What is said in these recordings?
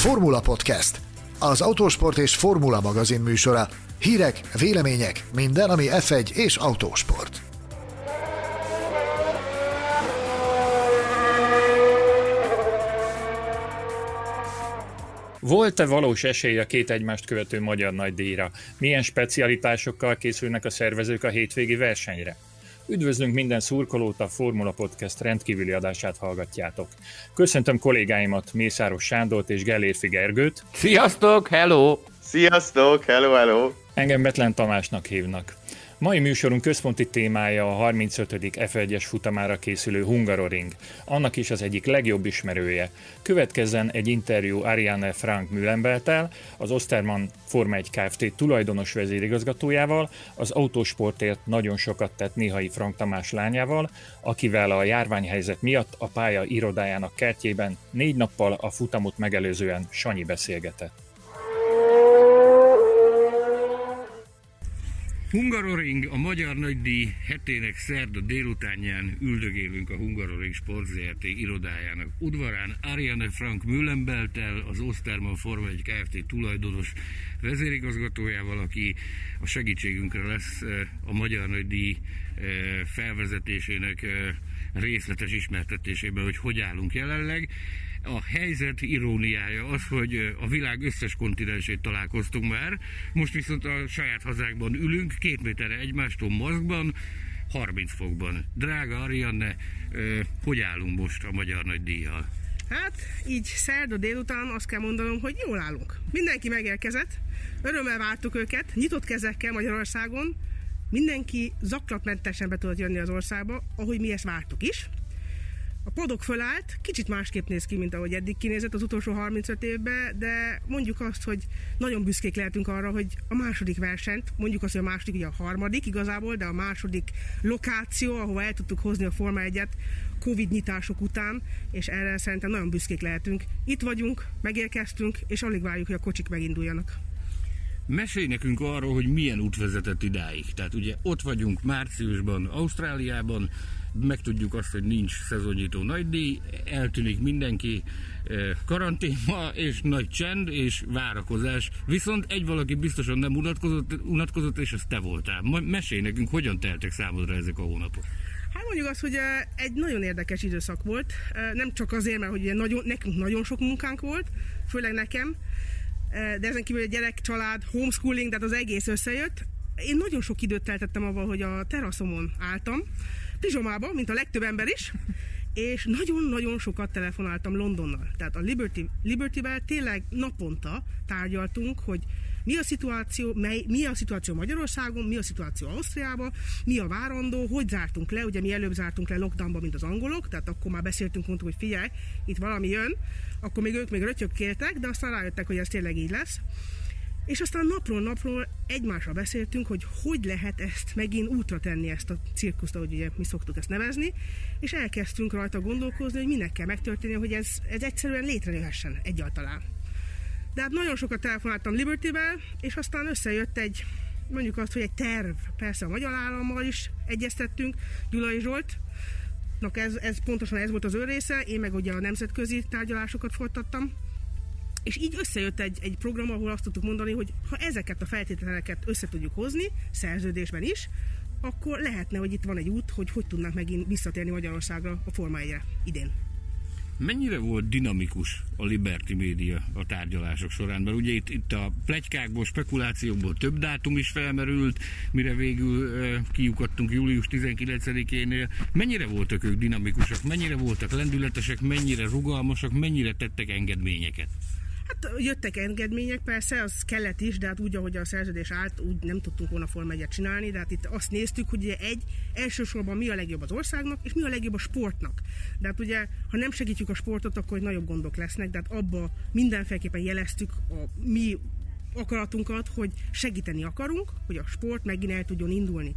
Formula Podcast, az autósport és formula magazin műsora. Hírek, vélemények, minden, ami F1 és autósport. Volt-e valós esély a két egymást követő magyar nagydíjra? Milyen specialitásokkal készülnek a szervezők a hétvégi versenyre? Üdvözlünk minden szurkolót, a Formula Podcast rendkívüli adását hallgatjátok. Köszöntöm kollégáimat, Mészáros Sándort és Gellérfi Gergőt. Sziasztok, hello! Sziasztok, hello, hello! Engem Betlen Tamásnak hívnak. Mai műsorunk központi témája a 35. F1-es futamára készülő Hungaroring. Annak is az egyik legjobb ismerője. Következzen egy interjú Ariane Frank Mühlenbeltel, az Osterman Forma 1 Kft. tulajdonos vezérigazgatójával, az autósportért nagyon sokat tett néhai Frank Tamás lányával, akivel a járványhelyzet miatt a pálya irodájának kertjében négy nappal a futamot megelőzően Sanyi beszélgetett. Hungaroring, a Magyar Nagydíj hetének szerda délutánján üldögélünk a Hungaroring Sport ZRT irodájának udvarán. Ariane Frank Müllenbeltel, az Osterman Forma 1 Kft. tulajdonos vezérigazgatójával, aki a segítségünkre lesz eh, a Magyar Nagydíj eh, felvezetésének eh, részletes ismertetésében, hogy hogy állunk jelenleg a helyzet iróniája az, hogy a világ összes kontinensét találkoztunk már, most viszont a saját hazánkban ülünk, két méterre egymástól maszkban, 30 fokban. Drága Arianne, hogy állunk most a Magyar Nagy Díjjal? Hát, így szerda délután azt kell mondanom, hogy jól állunk. Mindenki megérkezett, örömmel vártuk őket, nyitott kezekkel Magyarországon, mindenki zaklatmentesen be tudott jönni az országba, ahogy mi ezt vártuk is. A padok fölállt, kicsit másképp néz ki, mint ahogy eddig kinézett az utolsó 35 évben, de mondjuk azt, hogy nagyon büszkék lehetünk arra, hogy a második versenyt, mondjuk azt, hogy a második, ugye a harmadik igazából, de a második lokáció, ahova el tudtuk hozni a Forma 1-et Covid nyitások után, és erre szerintem nagyon büszkék lehetünk. Itt vagyunk, megérkeztünk, és alig várjuk, hogy a kocsik meginduljanak. Mesélj nekünk arról, hogy milyen út vezetett idáig. Tehát ugye ott vagyunk márciusban, Ausztráliában, megtudjuk azt, hogy nincs szezonnyitó nagydíj, eltűnik mindenki eh, karanténba, és nagy csend, és várakozás. Viszont egy valaki biztosan nem unatkozott, unatkozott és ez te voltál. Mesélj nekünk, hogyan teltek számodra ezek a hónapok? Hát mondjuk azt, hogy eh, egy nagyon érdekes időszak volt, eh, nem csak azért, mert hogy nagyon, nekünk nagyon sok munkánk volt, főleg nekem, de ezen kívül a gyerek, család, homeschooling, tehát az egész összejött. Én nagyon sok időt teltettem avval, hogy a teraszomon álltam, pizsomába, mint a legtöbb ember is, és nagyon-nagyon sokat telefonáltam Londonnal. Tehát a Liberty, Liberty-vel tényleg naponta tárgyaltunk, hogy mi a szituáció, mely, mi a szituáció Magyarországon, mi a szituáció Ausztriában, mi a várandó, hogy zártunk le, ugye mi előbb zártunk le lockdownba, mint az angolok, tehát akkor már beszéltünk, mondtuk, hogy figyelj, itt valami jön, akkor még ők még rötyögkéltek, de aztán rájöttek, hogy ez tényleg így lesz. És aztán napról napról egymásra beszéltünk, hogy hogy lehet ezt megint útra tenni, ezt a cirkuszt, ahogy ugye mi szoktuk ezt nevezni, és elkezdtünk rajta gondolkozni, hogy minek kell megtörténni, hogy ez, ez egyszerűen létrejöhessen egyáltalán. De hát nagyon sokat telefonáltam Liberty-vel, és aztán összejött egy, mondjuk azt, hogy egy terv, persze a magyar állammal is egyeztettünk, Gyulai Zsolt, ez, ez pontosan ez volt az ő része, én meg ugye a nemzetközi tárgyalásokat folytattam, és így összejött egy, egy program, ahol azt tudtuk mondani, hogy ha ezeket a feltételeket össze tudjuk hozni, szerződésben is, akkor lehetne, hogy itt van egy út, hogy hogy tudnak megint visszatérni Magyarországra a Forma 1 idén. Mennyire volt dinamikus a Liberty Media a tárgyalások során? Mert ugye itt, itt a plegykákból, spekulációkból több dátum is felmerült, mire végül e, kiukadtunk július 19-énél. Mennyire voltak ők dinamikusak, mennyire voltak lendületesek, mennyire rugalmasak, mennyire tettek engedményeket? Hát jöttek engedmények, persze, az kellett is, de hát úgy, ahogy a szerződés állt, úgy nem tudtunk volna Forma 1 csinálni, de hát itt azt néztük, hogy ugye egy, elsősorban mi a legjobb az országnak, és mi a legjobb a sportnak. De hát ugye, ha nem segítjük a sportot, akkor nagyobb gondok lesznek, de hát abba mindenféleképpen jeleztük a mi akaratunkat, hogy segíteni akarunk, hogy a sport megint el tudjon indulni.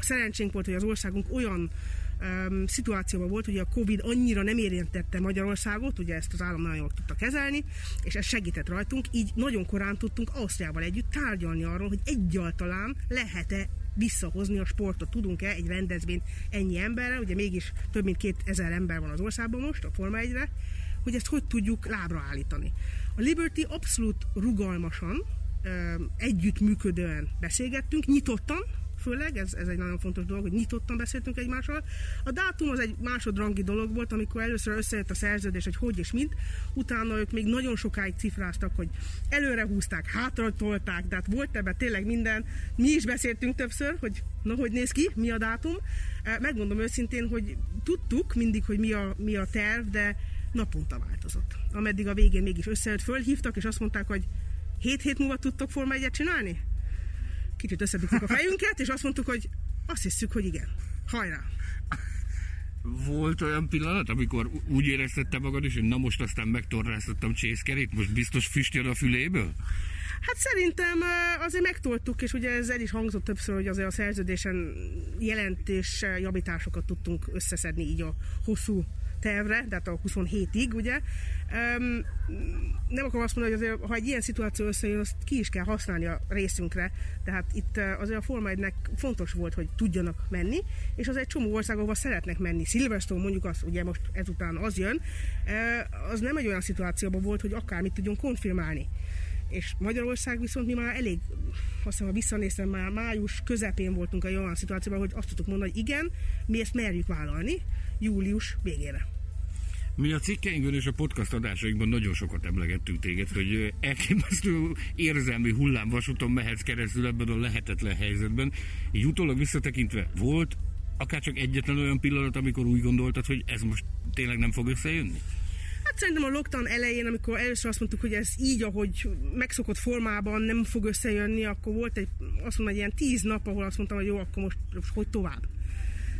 Szerencsénk volt, hogy az országunk olyan um, szituációban volt, hogy a Covid annyira nem érintette Magyarországot, ugye ezt az állam nagyon jól tudta kezelni, és ez segített rajtunk, így nagyon korán tudtunk Ausztriával együtt tárgyalni arról, hogy egyáltalán lehet-e visszahozni a sportot. Tudunk-e egy rendezvényt ennyi emberre, ugye mégis több mint 2000 ember van az országban most a Forma 1-re, hogy ezt hogy tudjuk lábra állítani. A Liberty abszolút rugalmasan, együttműködően beszélgettünk, nyitottan, főleg, ez, ez egy nagyon fontos dolog, hogy nyitottan beszéltünk egymással. A dátum az egy másodrangi dolog volt, amikor először összejött a szerződés, hogy hogy és mint, utána ők még nagyon sokáig cifráztak, hogy előre húzták, hátra tolták, de hát volt ebben tényleg minden. Mi is beszéltünk többször, hogy na, hogy néz ki, mi a dátum. Megmondom őszintén, hogy tudtuk mindig, hogy mi a, mi a terv, de naponta változott. Ameddig a végén mégis összejött, fölhívtak, és azt mondták, hogy hét hét múlva tudtok Forma egyet csinálni? Kicsit összedugtuk a fejünket, és azt mondtuk, hogy azt hiszük, hogy igen. Hajrá! Volt olyan pillanat, amikor úgy éreztette magad is, hogy na most aztán megtorráztattam csészkerét, most biztos füst jön a füléből? Hát szerintem azért megtoltuk, és ugye ez el is hangzott többször, hogy azért a szerződésen jelentés javításokat tudtunk összeszedni így a hosszú tervre, tehát a 27-ig, ugye. Um, nem akarom azt mondani, hogy azért, ha egy ilyen szituáció összejön, azt ki is kell használni a részünkre. Tehát itt azért a Forma 1 fontos volt, hogy tudjanak menni, és az egy csomó országokba szeretnek menni. Silverstone mondjuk az, ugye most ezután az jön, az nem egy olyan szituációban volt, hogy akármit tudjon konfirmálni és Magyarország viszont mi már elég, azt hiszem, ha visszanéztem, már május közepén voltunk egy olyan szituációban, hogy azt tudtuk mondani, hogy igen, mi ezt merjük vállalni július végére. Mi a cikkeinkben és a podcast adásainkban nagyon sokat emlegettünk téged, hogy elképesztő érzelmi hullámvasúton mehetsz keresztül ebben a lehetetlen helyzetben. Így utólag visszatekintve volt akár csak egyetlen olyan pillanat, amikor úgy gondoltad, hogy ez most tényleg nem fog összejönni? Hát szerintem a lockdown elején, amikor először azt mondtuk, hogy ez így, ahogy megszokott formában nem fog összejönni, akkor volt egy, azt mondom, egy ilyen tíz nap, ahol azt mondtam, hogy jó, akkor most, most hogy tovább.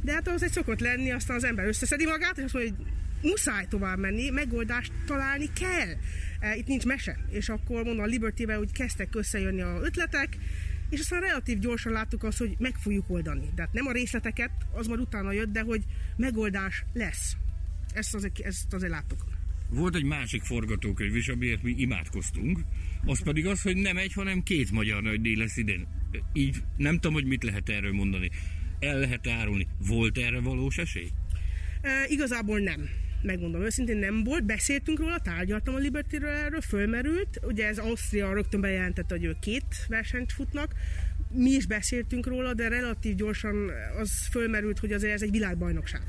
De hát ahhoz egy szokott lenni, aztán az ember összeszedi magát, és azt mondja, hogy muszáj tovább menni, megoldást találni kell. E, itt nincs mese. És akkor mondom, a Liberty-vel úgy kezdtek összejönni a ötletek, és aztán relatív gyorsan láttuk azt, hogy meg fogjuk oldani. Tehát nem a részleteket, az már utána jött, de hogy megoldás lesz. Ezt azért, ezt azért láttuk. Volt egy másik forgatókönyv is, amiért mi imádkoztunk, az pedig az, hogy nem egy, hanem két magyar nagydíj lesz idén. Így nem tudom, hogy mit lehet erről mondani. El lehet árulni. Volt erre valós esély? E, igazából nem megmondom őszintén, nem volt. Beszéltünk róla, tárgyaltam a Liberty-ről erről, fölmerült. Ugye ez Ausztria rögtön bejelentette, hogy ők két versenyt futnak. Mi is beszéltünk róla, de relatív gyorsan az fölmerült, hogy azért ez egy világbajnokság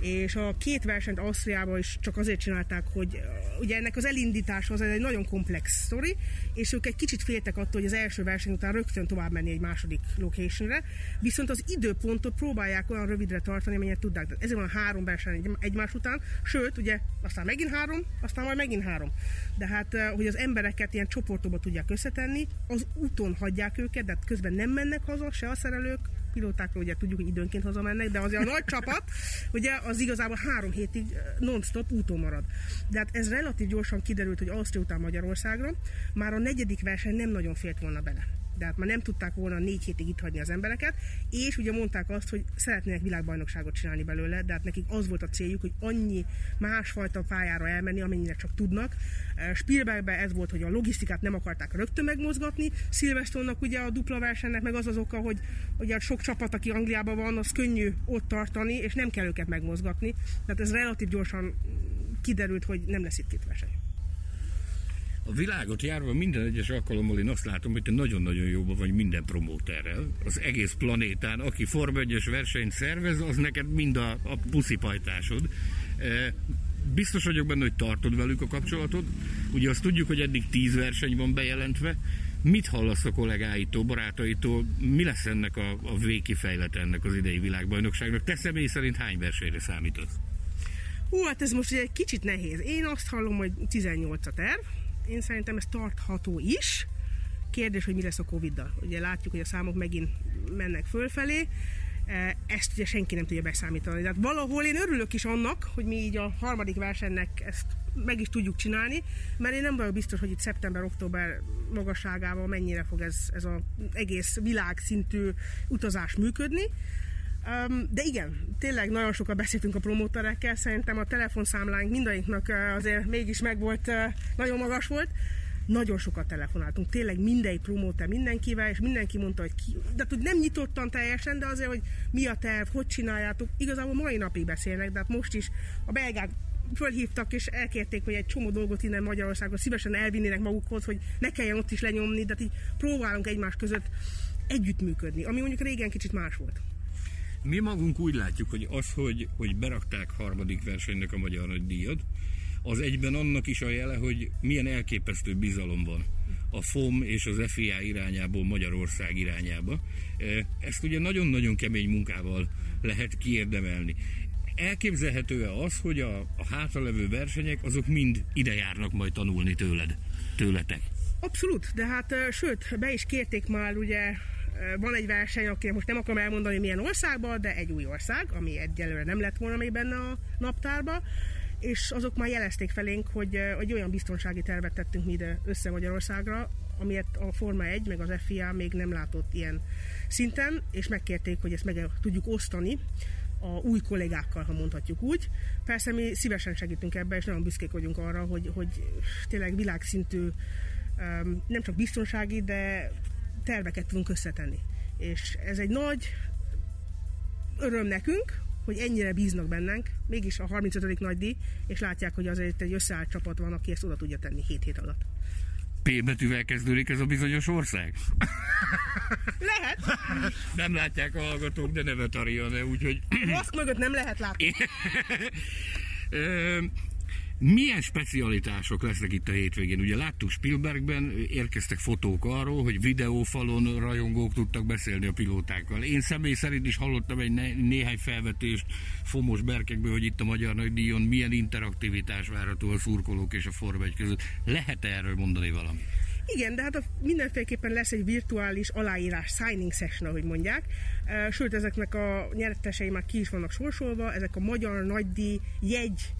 és a két versenyt Ausztriában is csak azért csinálták, hogy ugye ennek az elindítása az egy nagyon komplex sztori, és ők egy kicsit féltek attól, hogy az első verseny után rögtön tovább menni egy második locationre, viszont az időpontot próbálják olyan rövidre tartani, amennyire tudják. Ezért van három verseny egymás után, sőt, ugye aztán megint három, aztán majd megint három. De hát, hogy az embereket ilyen csoportokba tudják összetenni, az úton hagyják őket, de hát közben nem mennek haza, se a szerelők, pilótákról ugye tudjuk, hogy időnként hazamennek, de azért a nagy csapat, ugye az igazából három hétig eh, non-stop úton marad. De hát ez relatív gyorsan kiderült, hogy Ausztria után Magyarországra már a negyedik verseny nem nagyon félt volna bele de hát már nem tudták volna négy hétig itt hagyni az embereket, és ugye mondták azt, hogy szeretnének világbajnokságot csinálni belőle, de hát nekik az volt a céljuk, hogy annyi másfajta pályára elmenni, amennyire csak tudnak. Eh, Spielbergben ez volt, hogy a logisztikát nem akarták rögtön megmozgatni, Silverstone-nak ugye a dupla versenynek meg az az oka, hogy ugye sok csapat, aki Angliában van, az könnyű ott tartani, és nem kell őket megmozgatni. Tehát ez relatív gyorsan kiderült, hogy nem lesz itt két verseny. A világot járva minden egyes alkalommal én azt látom, hogy te nagyon-nagyon jóban vagy minden promóterrel. Az egész planétán, aki Forma 1 versenyt szervez, az neked mind a, a puszipajtásod. E, biztos vagyok benne, hogy tartod velük a kapcsolatot. Ugye azt tudjuk, hogy eddig tíz verseny van bejelentve. Mit hallasz a kollégáitól, barátaitól? Mi lesz ennek a, a végkifejlete ennek az idei világbajnokságnak? Te személy szerint hány versenyre számítasz? Hú, hát ez most egy kicsit nehéz. Én azt hallom, hogy 18 a terv, én szerintem ez tartható is. Kérdés, hogy mi lesz a Covid-dal. Ugye látjuk, hogy a számok megint mennek fölfelé, e, ezt ugye senki nem tudja beszámítani. Tehát valahol én örülök is annak, hogy mi így a harmadik versenynek ezt meg is tudjuk csinálni, mert én nem vagyok biztos, hogy itt szeptember-október magasságával mennyire fog ez, ez az egész világszintű utazás működni. De igen, tényleg nagyon sokat beszéltünk a promóterekkel, szerintem a telefonszámlánk mindainknak azért mégis megvolt, nagyon magas volt. Nagyon sokat telefonáltunk, tényleg mindegy promóter mindenkivel, és mindenki mondta, hogy ki, de hogy nem nyitottan teljesen, de azért, hogy mi a terv, hogy csináljátok, igazából mai napig beszélnek, de hát most is a belgák fölhívtak és elkérték, hogy egy csomó dolgot innen Magyarországon szívesen elvinnének magukhoz, hogy ne kelljen ott is lenyomni, de így próbálunk egymás között együttműködni, ami mondjuk régen kicsit más volt. Mi magunk úgy látjuk, hogy az, hogy, hogy berakták harmadik versenynek a Magyar Nagy Díjat, az egyben annak is a jele, hogy milyen elképesztő bizalom van a FOM és az FIA irányából Magyarország irányába. E, ezt ugye nagyon-nagyon kemény munkával lehet kiérdemelni. Elképzelhető-e az, hogy a, a hátralevő versenyek azok mind ide járnak majd tanulni tőled, tőletek? Abszolút, de hát sőt, be is kérték már ugye van egy verseny, aki most nem akarom elmondani milyen országban, de egy új ország, ami egyelőre nem lett volna még benne a naptárba, és azok már jelezték felénk, hogy, hogy olyan biztonsági tervet tettünk mi ide össze Magyarországra, amiért a Forma 1 meg az FIA még nem látott ilyen szinten, és megkérték, hogy ezt meg tudjuk osztani a új kollégákkal, ha mondhatjuk úgy. Persze mi szívesen segítünk ebbe, és nagyon büszkék vagyunk arra, hogy, hogy tényleg világszintű nem csak biztonsági, de terveket tudunk összetenni. És ez egy nagy öröm nekünk, hogy ennyire bíznak bennünk, mégis a 35. nagy díj, és látják, hogy azért egy összeállt csapat van, aki ezt oda tudja tenni 7 hét alatt. P betűvel kezdődik ez a bizonyos ország? Lehet. Nem látják a hallgatók, de nevet Ariane, úgyhogy... Maszk mögött nem lehet látni. Milyen specialitások lesznek itt a hétvégén? Ugye láttuk Spielbergben, érkeztek fotók arról, hogy videófalon rajongók tudtak beszélni a pilótákkal. Én személy szerint is hallottam egy né- néhány felvetést Fomos Berkekből, hogy itt a Magyar Nagydíjon milyen interaktivitás várható a szurkolók és a Forma 1 között. lehet -e erről mondani valami? Igen, de hát a, mindenféleképpen lesz egy virtuális aláírás, signing session, ahogy mondják. Sőt, ezeknek a nyertesei már ki is vannak sorsolva, ezek a magyar nagydíj jegy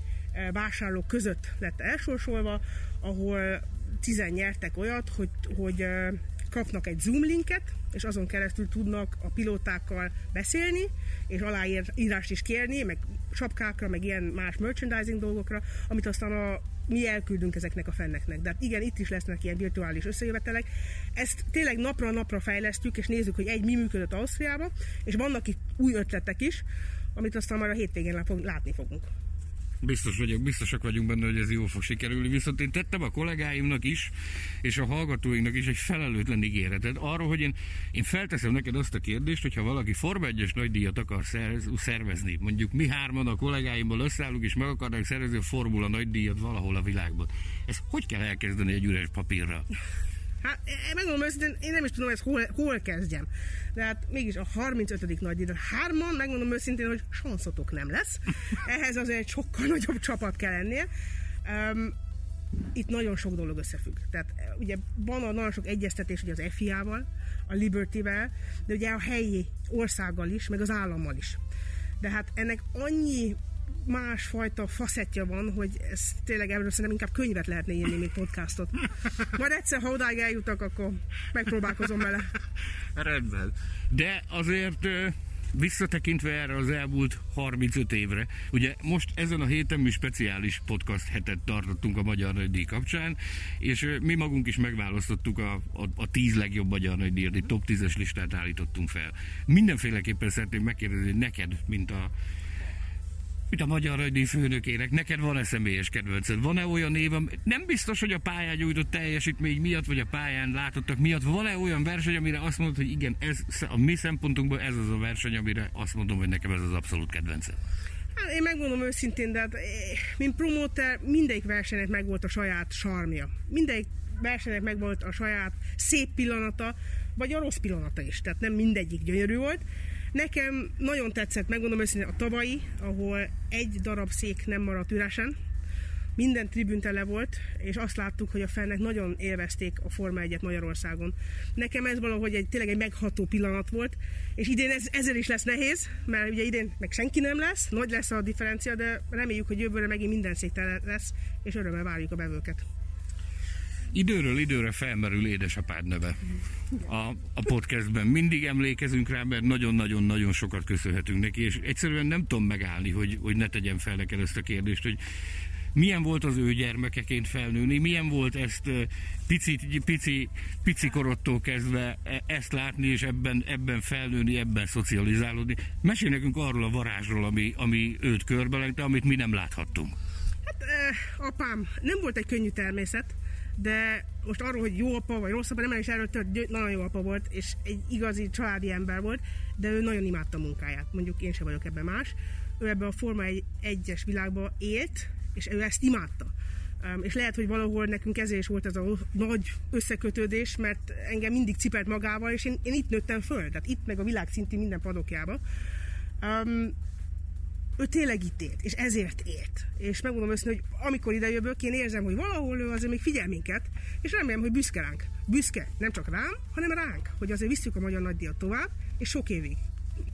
vásárlók között lett elsorsolva, ahol tizen nyertek olyat, hogy, hogy kapnak egy Zoom linket, és azon keresztül tudnak a pilótákkal beszélni, és aláírást is kérni, meg sapkákra, meg ilyen más merchandising dolgokra, amit aztán a, mi elküldünk ezeknek a fenneknek. De hát igen, itt is lesznek ilyen virtuális összejövetelek. Ezt tényleg napra napra fejlesztjük, és nézzük, hogy egy mi működött Ausztriába, és vannak itt új ötletek is, amit aztán már a hétvégén látni fogunk. Biztos vagyok, biztosak vagyunk benne, hogy ez jól fog sikerülni, viszont én tettem a kollégáimnak is, és a hallgatóinknak is egy felelőtlen ígéretet arról, hogy én, én felteszem neked azt a kérdést, hogyha valaki Forma 1-es nagydíjat akar szervezni, mondjuk mi hárman a kollégáimból összeállunk, és meg akarnánk szervezni a Formula nagydíjat valahol a világban. Ez hogy kell elkezdeni egy üres papírra? Hát megmondom őszintén, én nem is tudom, hogy ezt hol, hol kezdjem. De hát mégis a 35. nagy díjra hárman, megmondom őszintén, hogy sanszotok nem lesz. Ehhez azért egy sokkal nagyobb csapat kell lennie. Um, itt nagyon sok dolog összefügg. Tehát ugye van a nagyon sok egyeztetés ugye az FIA-val, a Liberty-vel, de ugye a helyi országgal is, meg az állammal is. De hát ennek annyi másfajta faszettja van, hogy ez tényleg ebből szerintem inkább könyvet lehetne írni, mint podcastot. Majd egyszer, ha odáig eljutok, akkor megpróbálkozom vele. Rendben. De azért visszatekintve erre az elmúlt 35 évre, ugye most ezen a héten mi speciális podcast hetet tartottunk a Magyar Nagydíj kapcsán, és mi magunk is megválasztottuk a, a, a 10 legjobb Magyar Nagydíj, top 10-es listát állítottunk fel. Mindenféleképpen szeretném megkérdezni, neked, mint a mint a Magyar Rajdi főnökének, neked van-e személyes kedvenced? Van-e olyan név, nem biztos, hogy a pályán nyújtott teljesítmény miatt, vagy a pályán látottak miatt, van-e olyan verseny, amire azt mondod, hogy igen, ez a mi szempontunkból ez az a verseny, amire azt mondom, hogy nekem ez az abszolút kedvencem? Hát én megmondom őszintén, de hát, eh, mint promóter mindegyik versenynek megvolt a saját sarmja. Mindegyik versenynek megvolt a saját szép pillanata, vagy a rossz pillanata is. Tehát nem mindegyik gyönyörű volt. Nekem nagyon tetszett, megmondom őszintén, a tavalyi, ahol egy darab szék nem maradt üresen, minden tribün tele volt, és azt láttuk, hogy a fennek nagyon élvezték a Forma 1 Magyarországon. Nekem ez valahogy egy, tényleg egy megható pillanat volt, és idén ez, ezzel is lesz nehéz, mert ugye idén meg senki nem lesz, nagy lesz a differencia, de reméljük, hogy jövőre megint minden szék lesz, és örömmel várjuk a bevőket. Időről időre felmerül édesapád neve a, a podcastben. Mindig emlékezünk rá, mert nagyon-nagyon-nagyon sokat köszönhetünk neki, és egyszerűen nem tudom megállni, hogy, hogy ne tegyem fel neked ezt a kérdést, hogy milyen volt az ő gyermekeként felnőni, milyen volt ezt pici, pici, pici korottól kezdve e, ezt látni, és ebben, ebben felnőni, ebben szocializálódni. Mesélj nekünk arról a varázsról, ami, ami őt körbelengte, amit mi nem láthattunk. Hát apám nem volt egy könnyű természet, de most arról, hogy jó apa vagy rossz apa, nem is erről tört, nagyon jó apa volt, és egy igazi családi ember volt, de ő nagyon imádta a munkáját. Mondjuk én sem vagyok ebben más. Ő ebben a Forma 1-es világban élt, és ő ezt imádta. Um, és lehet, hogy valahol nekünk ezért is volt ez a nagy összekötődés, mert engem mindig cipelt magával, és én, én itt nőttem föl, tehát itt meg a világ szinti minden padokjába. Um, ő tényleg itt élt, és ezért élt. És megmondom őszintén, hogy amikor ide jövök, én érzem, hogy valahol ő azért még figyel minket, és remélem, hogy büszke ránk. Büszke nem csak rám, hanem ránk, hogy azért visszük a magyar nagydíjat tovább, és sok évig.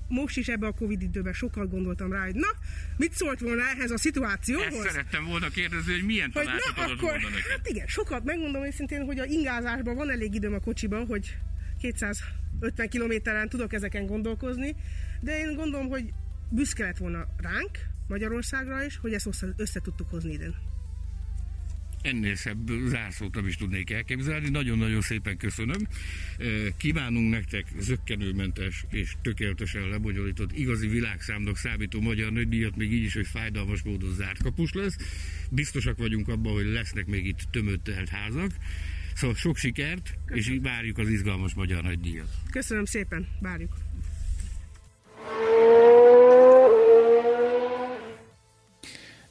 Most is ebbe a Covid időben sokat gondoltam rá, hogy na, mit szólt volna ehhez a szituációhoz? Ezt szerettem volna kérdezni, hogy milyen hogy tanácsot na, akkor, volna neked. Hát igen, sokat megmondom őszintén, hogy a ingázásban van elég időm a kocsiban, hogy 250 kilométeren tudok ezeken gondolkozni, de én gondolom, hogy büszke lett volna ránk, Magyarországra is, hogy ezt össze, össze tudtuk hozni ide. Ennél szebb zászlót nem is tudnék elképzelni. Nagyon-nagyon szépen köszönöm. Kívánunk nektek zöggenőmentes és tökéletesen lebonyolított, igazi világszámnak számító magyar nődíjat, még így is, hogy fájdalmas módon zárt kapus lesz. Biztosak vagyunk abban, hogy lesznek még itt tömött házak. Szóval sok sikert, Köszönöm. és várjuk az izgalmas magyar nagydíjat. Köszönöm szépen, várjuk.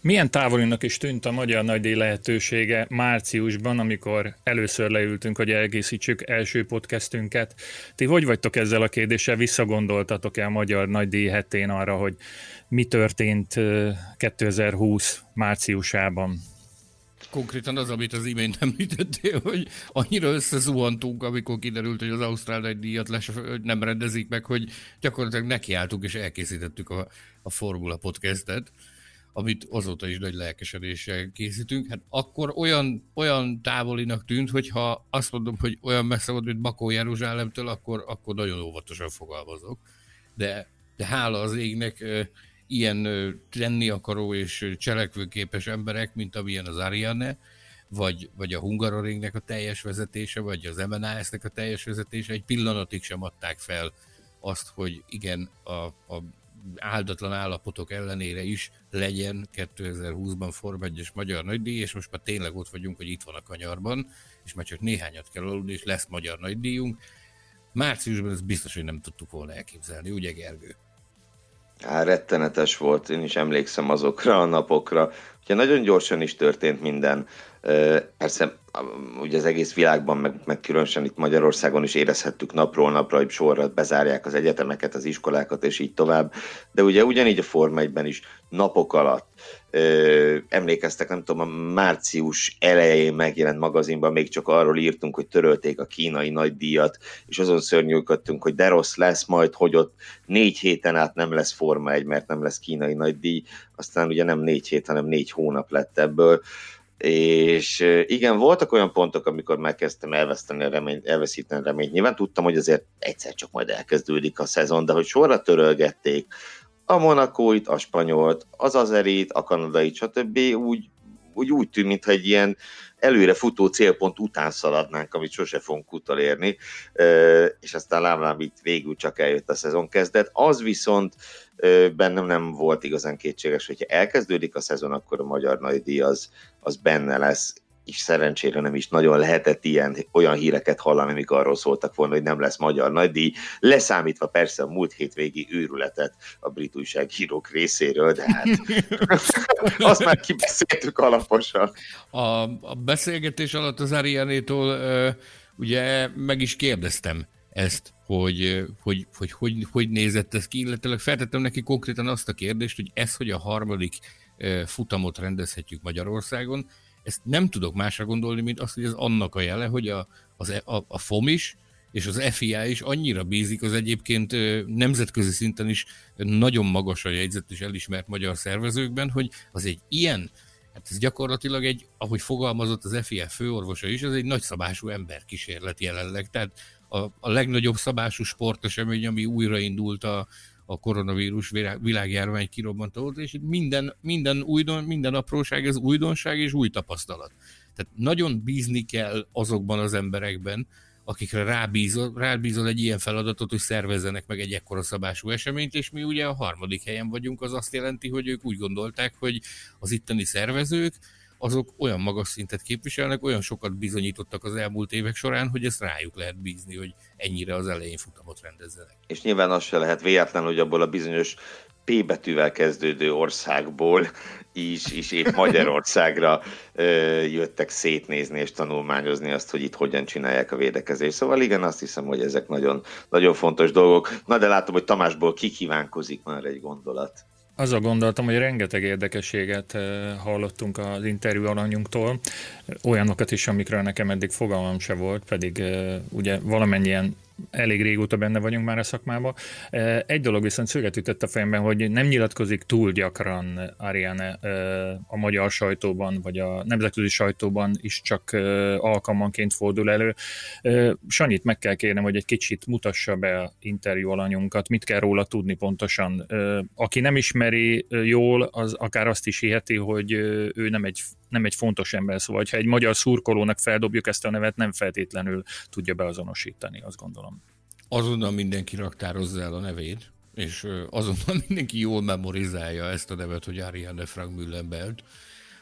Milyen távolinak is tűnt a Magyar Nagydíj lehetősége márciusban, amikor először leültünk, hogy elkészítsük első podcastünket. Ti hogy vagytok ezzel a kérdéssel? Visszagondoltatok-e a Magyar Nagydíj hetén arra, hogy mi történt 2020 márciusában? Konkrétan az, amit az imént említettél, hogy annyira összezuhantunk, amikor kiderült, hogy az Ausztrál nagy díjat les, nem rendezik meg, hogy gyakorlatilag nekiálltunk és elkészítettük a, a Formula podcastet amit azóta is nagy lelkesedéssel készítünk, hát akkor olyan, olyan távolinak tűnt, hogyha azt mondom, hogy olyan messze volt, mint Bakó Jeruzsálemtől, akkor, akkor nagyon óvatosan fogalmazok. De, de hála az égnek ilyen tenni akaró és cselekvőképes emberek, mint amilyen az Ariane, vagy, vagy a Hungaroringnek a teljes vezetése, vagy az MNAS-nek a teljes vezetése, egy pillanatig sem adták fel azt, hogy igen, a, a áldatlan állapotok ellenére is legyen 2020-ban Form 1 magyar nagydíj, és most már tényleg ott vagyunk, hogy itt van a kanyarban, és már csak néhányat kell aludni, és lesz magyar nagydíjunk. Márciusban ezt biztos, hogy nem tudtuk volna elképzelni, ugye Gergő? Á, rettenetes volt, én is emlékszem azokra a napokra. Ugye nagyon gyorsan is történt minden. Persze ugye az egész világban, meg, meg különösen itt Magyarországon is érezhettük napról napra, hogy sorra bezárják az egyetemeket, az iskolákat, és így tovább. De ugye ugyanígy a Forma 1 is napok alatt emlékeztek, nem tudom, a március elején megjelent magazinban még csak arról írtunk, hogy törölték a kínai nagydíjat, és azon szörnyűködtünk, hogy de rossz lesz majd, hogy ott négy héten át nem lesz Forma 1, mert nem lesz kínai nagydíj, aztán ugye nem négy hét, hanem négy hónap lett ebből és igen, voltak olyan pontok, amikor megkezdtem elveszteni a reményt, elveszíteni a reményt. Nyilván tudtam, hogy azért egyszer csak majd elkezdődik a szezon, de hogy sorra törölgették a Monakóit, a Spanyolt, az Azerit, a Kanadait, stb. úgy, úgy, úgy tűnt, mintha egy ilyen előre futó célpont után szaladnánk, amit sose fogunk utolérni, és aztán lámlám itt végül csak eljött a szezon kezdet. Az viszont bennem nem volt igazán kétséges, hogyha elkezdődik a szezon, akkor a magyar nagydíj az, az benne lesz, és szerencsére nem is nagyon lehetett ilyen, olyan híreket hallani, amik arról szóltak volna, hogy nem lesz magyar nagydíj, leszámítva persze a múlt hétvégi őrületet a brit újságírók részéről, de hát azt már kibeszéltük alaposan. A, a beszélgetés alatt az Arianétól ugye meg is kérdeztem ezt, hogy hogy, hogy, hogy hogy nézett ez ki, illetve feltettem neki konkrétan azt a kérdést, hogy ez, hogy a harmadik futamot rendezhetjük Magyarországon, ezt nem tudok másra gondolni, mint azt, hogy ez annak a jele, hogy a, az, e, a, a FOM is, és az FIA is annyira bízik az egyébként nemzetközi szinten is nagyon magasan jegyzett és elismert magyar szervezőkben, hogy az egy ilyen, hát ez gyakorlatilag egy, ahogy fogalmazott az FIA főorvosa is, ez egy nagyszabású emberkísérlet jelenleg. Tehát a, a legnagyobb szabású sportesemény, ami újraindult a, a koronavírus világjárvány kirobbanta óta, és minden, minden, újdon, minden apróság, ez újdonság és új tapasztalat. Tehát nagyon bízni kell azokban az emberekben, akikre rábízol, rábízol egy ilyen feladatot, hogy szervezzenek meg egy ekkora szabású eseményt, és mi ugye a harmadik helyen vagyunk, az azt jelenti, hogy ők úgy gondolták, hogy az itteni szervezők, azok olyan magas szintet képviselnek, olyan sokat bizonyítottak az elmúlt évek során, hogy ezt rájuk lehet bízni, hogy ennyire az elején futamot rendezzenek. És nyilván az se lehet véletlen, hogy abból a bizonyos P betűvel kezdődő országból is, is épp Magyarországra ö, jöttek szétnézni és tanulmányozni azt, hogy itt hogyan csinálják a védekezést. Szóval igen, azt hiszem, hogy ezek nagyon, nagyon fontos dolgok. Na de látom, hogy Tamásból kikívánkozik már egy gondolat. Azzal gondoltam, hogy rengeteg érdekességet hallottunk az interjú alanyunktól, olyanokat is, amikről nekem eddig fogalmam se volt, pedig ugye valamennyien elég régóta benne vagyunk már a szakmában. Egy dolog viszont szöget ütött a fejemben, hogy nem nyilatkozik túl gyakran Ariane a magyar sajtóban, vagy a nemzetközi sajtóban is csak alkalmanként fordul elő. Sanyit meg kell kérnem, hogy egy kicsit mutassa be interjú alanyunkat, mit kell róla tudni pontosan. Aki nem ismeri jól, az akár azt is hiheti, hogy ő nem egy nem egy fontos ember, szóval ha egy magyar szurkolónak feldobjuk ezt a nevet, nem feltétlenül tudja beazonosítani, azt gondolom. Azonnal mindenki raktározza el a nevét, és azonnal mindenki jól memorizálja ezt a nevet, hogy Ariane Frank Müllenbelt.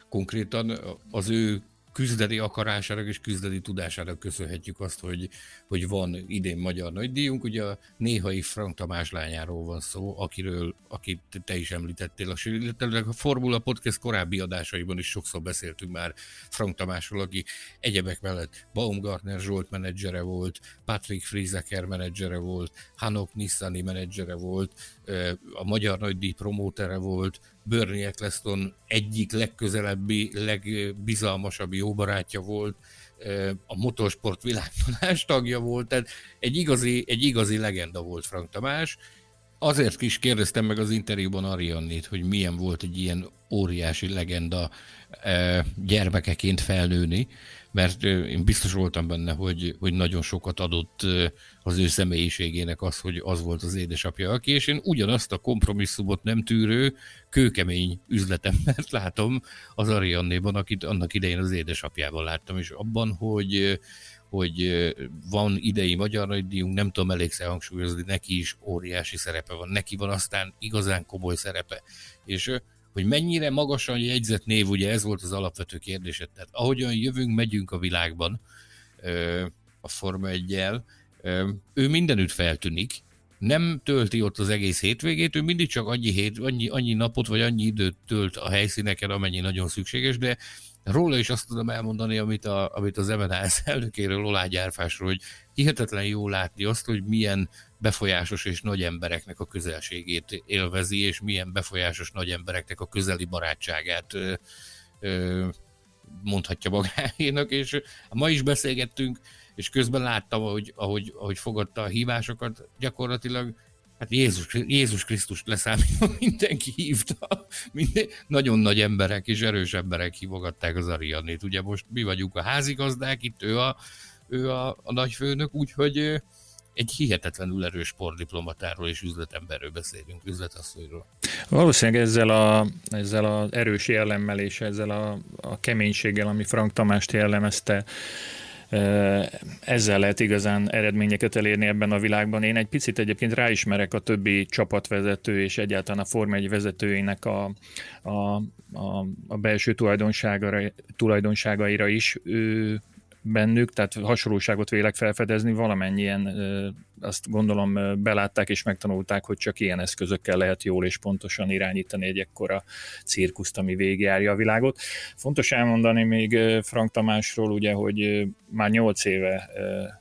Konkrétan az ő küzdeni akarásának és küzdeni tudásának köszönhetjük azt, hogy, hogy van idén magyar nagydíjunk. Ugye a néhai Frank Tamás lányáról van szó, akiről, akit te is említettél. A, a Formula Podcast korábbi adásaiban is sokszor beszéltünk már Frank Tamásról, aki egyebek mellett Baumgartner Zsolt menedzsere volt, Patrick Frieseker menedzsere volt, Hanok Nissani menedzsere volt, a Magyar Nagydíj promótere volt, Bernie Eccleston egyik legközelebbi, legbizalmasabb jó barátja volt, a motorsport világtanás tagja volt, tehát egy igazi, egy igazi legenda volt Frank Tamás. Azért is kérdeztem meg az interjúban Ariannét, hogy milyen volt egy ilyen óriási legenda gyermekeként felnőni, mert én biztos voltam benne, hogy, hogy nagyon sokat adott az ő személyiségének az, hogy az volt az édesapja, aki, és én ugyanazt a kompromisszumot nem tűrő, kőkemény üzletembert látom az Ariannéban, akit annak idején az édesapjával láttam, és abban, hogy hogy van idei magyar nagydíjunk, nem tudom elégszer hangsúlyozni, neki is óriási szerepe van, neki van aztán igazán komoly szerepe, és hogy mennyire magasan jegyzett név, ugye ez volt az alapvető kérdésed. Tehát ahogyan jövünk, megyünk a világban a Forma 1 ő mindenütt feltűnik, nem tölti ott az egész hétvégét, ő mindig csak annyi, hét, annyi, annyi napot vagy annyi időt tölt a helyszíneken, amennyi nagyon szükséges, de róla is azt tudom elmondani, amit, a, amit az MNHS elnökéről, Olá Gyárfásról, hogy hihetetlen jó látni azt, hogy milyen befolyásos és nagy embereknek a közelségét élvezi, és milyen befolyásos nagy embereknek a közeli barátságát mondhatja magáénak, és ma is beszélgettünk, és közben láttam, ahogy, ahogy, ahogy fogadta a hívásokat, gyakorlatilag hát Jézus, Jézus Krisztust leszámítva mindenki hívta, minden, nagyon nagy emberek és erős emberek hívogatták az Ariannét. Ugye most mi vagyunk a házigazdák, itt ő a, ő a, a nagyfőnök, úgyhogy egy hihetetlenül erős sportdiplomatáról és üzletemberről beszélünk, üzletasszonyról. Valószínűleg ezzel a, ezzel az erős jellemmel és ezzel a, a keménységgel, ami Frank Tamást jellemezte, ezzel lehet igazán eredményeket elérni ebben a világban. Én egy picit egyébként ráismerek a többi csapatvezető és egyáltalán a Forma 1 vezetőinek a, a, a, a belső tulajdonságaira, tulajdonságaira is. Ő bennük, tehát hasonlóságot vélek felfedezni, valamennyien azt gondolom belátták és megtanulták, hogy csak ilyen eszközökkel lehet jól és pontosan irányítani egy ekkora cirkuszt, ami végigjárja a világot. Fontos elmondani még Frank Tamásról, ugye, hogy már nyolc éve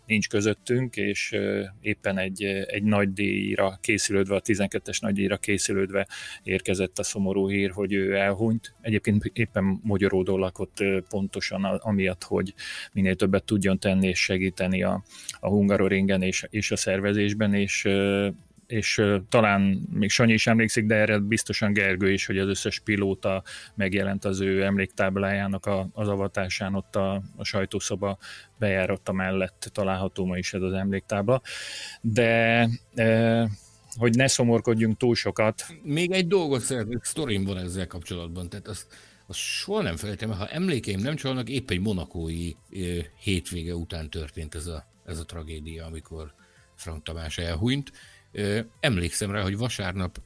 nincs közöttünk, és éppen egy, egy nagy díjra készülődve, a 12-es nagy díjra készülődve érkezett a szomorú hír, hogy ő elhunyt. Egyébként éppen magyaródó lakott pontosan amiatt, hogy minél többet tudjon tenni és segíteni a, a Hungaroringen és, és a szervezésben, és és talán még Sanyi is emlékszik, de erre biztosan Gergő is, hogy az összes pilóta megjelent az ő emléktáblájának a, az avatásán, ott a, a sajtószoba bejárata mellett található ma is ez az emléktábla. De e, hogy ne szomorkodjunk túl sokat. Még egy dolgot szeretnék, sztorim van ezzel kapcsolatban, tehát azt azt soha nem felejtem, ha emlékeim nem csalnak, épp egy monakói hétvége után történt ez a, ez a tragédia, amikor Frank Tamás elhunyt. Emlékszem rá, hogy vasárnap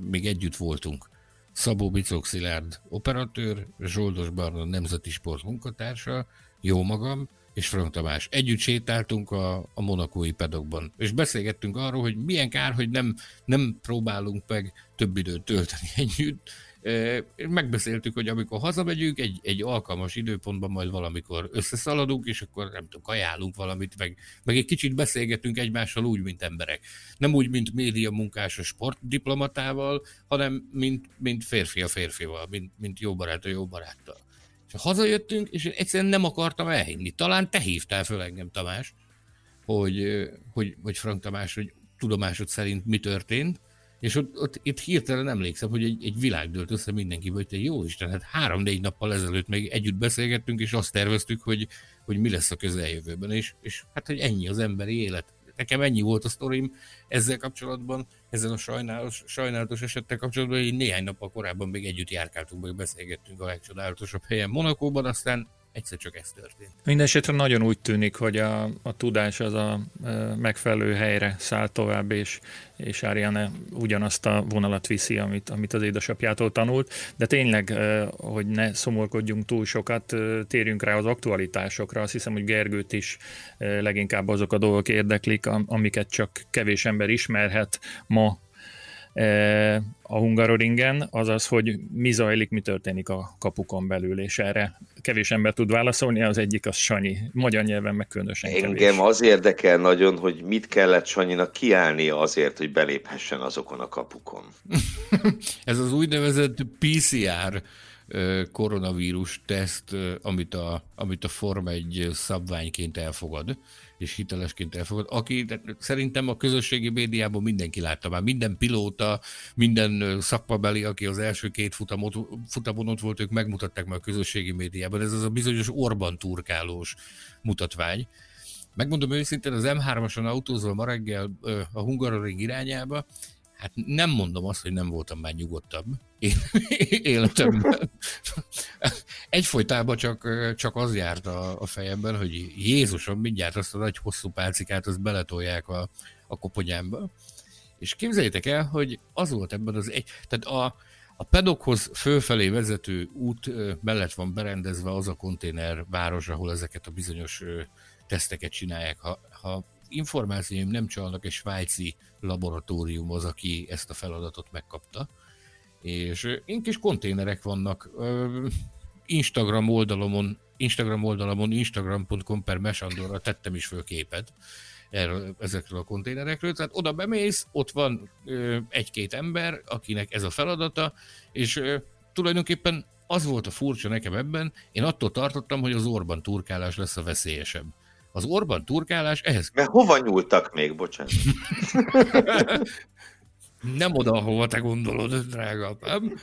még együtt voltunk. Szabó Bicok Szilárd operatőr, Zsoldos Barna nemzeti sport munkatársa, jó magam, és Frank Tamás. Együtt sétáltunk a, a monakói pedokban, és beszélgettünk arról, hogy milyen kár, hogy nem, nem próbálunk meg több időt tölteni együtt, megbeszéltük, hogy amikor hazamegyünk, egy, egy alkalmas időpontban majd valamikor összeszaladunk, és akkor nem tudom, ajánlunk valamit, meg, meg egy kicsit beszélgetünk egymással úgy, mint emberek. Nem úgy, mint média munkás a sportdiplomatával, hanem mint, mint férfi a férfival, mint, mint jó barát a jó baráttal. És hazajöttünk, és én egyszerűen nem akartam elhinni. Talán te hívtál föl engem, Tamás, hogy, hogy, hogy Frank Tamás, hogy tudomásod szerint mi történt, és ott, ott itt hirtelen emlékszem, hogy egy, egy világ dőlt össze mindenki, hogy te jó Isten, hát három-négy nappal ezelőtt még együtt beszélgettünk, és azt terveztük, hogy, hogy mi lesz a közeljövőben, és, és hát, hogy ennyi az emberi élet. Nekem ennyi volt a sztorim ezzel kapcsolatban, ezzel a sajnálatos, sajnálatos esettel kapcsolatban, hogy néhány nappal korábban még együtt járkáltunk, meg beszélgettünk a legcsodálatosabb helyen Monakóban, aztán egyszer csak ez történt. Mindenesetre nagyon úgy tűnik, hogy a, a tudás az a megfelelő helyre száll tovább, és, és Ariane ugyanazt a vonalat viszi, amit, amit az édesapjától tanult, de tényleg, hogy ne szomorkodjunk túl sokat, térjünk rá az aktualitásokra. Azt hiszem, hogy Gergőt is leginkább azok a dolgok érdeklik, amiket csak kevés ember ismerhet ma a Hungaroringen, azaz, hogy mi zajlik, mi történik a kapukon belül, és erre kevés ember tud válaszolni, az egyik az Sanyi, magyar nyelven meg különösen Engem kevés. az érdekel nagyon, hogy mit kellett Sanyinak kiállnia azért, hogy beléphessen azokon a kapukon. Ez az úgynevezett PCR koronavírus teszt, amit a, amit a Forma egy szabványként elfogad és hitelesként elfogad, aki szerintem a közösségi médiában mindenki látta már, minden pilóta, minden szakmabeli, aki az első két futamot, futamon ott volt, ők megmutatták már a közösségi médiában. Ez az a bizonyos Orban turkálós mutatvány. Megmondom őszintén, az M3-ason autózol ma reggel a Hungaroring irányába, Hát nem mondom azt, hogy nem voltam már nyugodtabb életemben. Egyfolytában csak, csak az járt a, a fejemben, hogy Jézusom, mindjárt azt a nagy hosszú pálcikát, azt beletolják a, a koponyámba. És képzeljétek el, hogy az volt ebben az egy, tehát a, a pedokhoz fölfelé vezető út mellett van berendezve az a konténer város, ahol ezeket a bizonyos teszteket csinálják. Ha, ha információim nem csalnak, egy svájci laboratórium az, aki ezt a feladatot megkapta. És én kis konténerek vannak. Instagram oldalamon, Instagram oldalamon, instagram.com per mesandorra tettem is föl képet erről, ezekről a konténerekről. Tehát oda bemész, ott van egy-két ember, akinek ez a feladata, és tulajdonképpen az volt a furcsa nekem ebben, én attól tartottam, hogy az orban turkálás lesz a veszélyesebb. Az Orbán turkálás ehhez... Mert hova nyúltak még, bocsánat? Nem oda, ahova te gondolod, drága apám.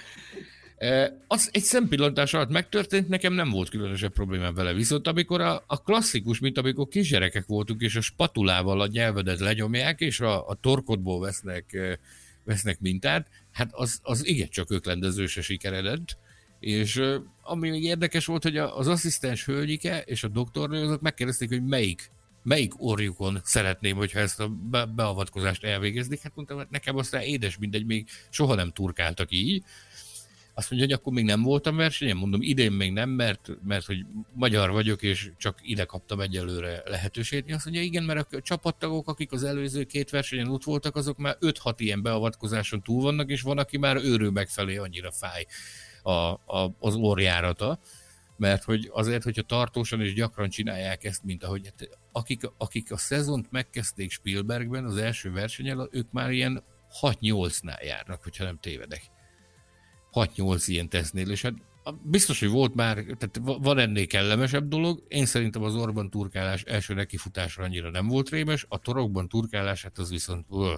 E, az egy szempillantás alatt megtörtént, nekem nem volt különösebb problémám vele. Viszont amikor a, a klasszikus, mint amikor kisgyerekek voltunk, és a spatulával a nyelvedet lenyomják, és a, a torkodból vesznek, e, vesznek mintát, hát az, az igencsak öklendezőse sikeredett. És ami még érdekes volt, hogy az asszisztens hölgyike és a doktornő azok megkérdezték, hogy melyik melyik orjukon szeretném, hogyha ezt a be- beavatkozást elvégeznék. Hát mondtam, hogy nekem aztán édes mindegy, még soha nem turkáltak így. Azt mondja, hogy akkor még nem voltam versenyen, mondom, idén még nem, mert, mert hogy magyar vagyok, és csak ide kaptam egyelőre lehetőséget. Azt mondja, igen, mert a csapattagok, akik az előző két versenyen ott voltak, azok már 5-6 ilyen beavatkozáson túl vannak, és van, aki már őrül megfelé annyira fáj a, a, az orjárata, mert hogy azért, hogyha tartósan és gyakran csinálják ezt, mint ahogy hát, akik, akik a szezont megkezdték Spielbergben az első versenyen, ők már ilyen 6-8-nál járnak, hogyha nem tévedek. 6-8 ilyen tesznél, és hát biztos, hogy volt már, tehát van ennél kellemesebb dolog. Én szerintem az orban turkálás első nekifutásra annyira nem volt rémes, a torokban turkálás, hát az viszont uh,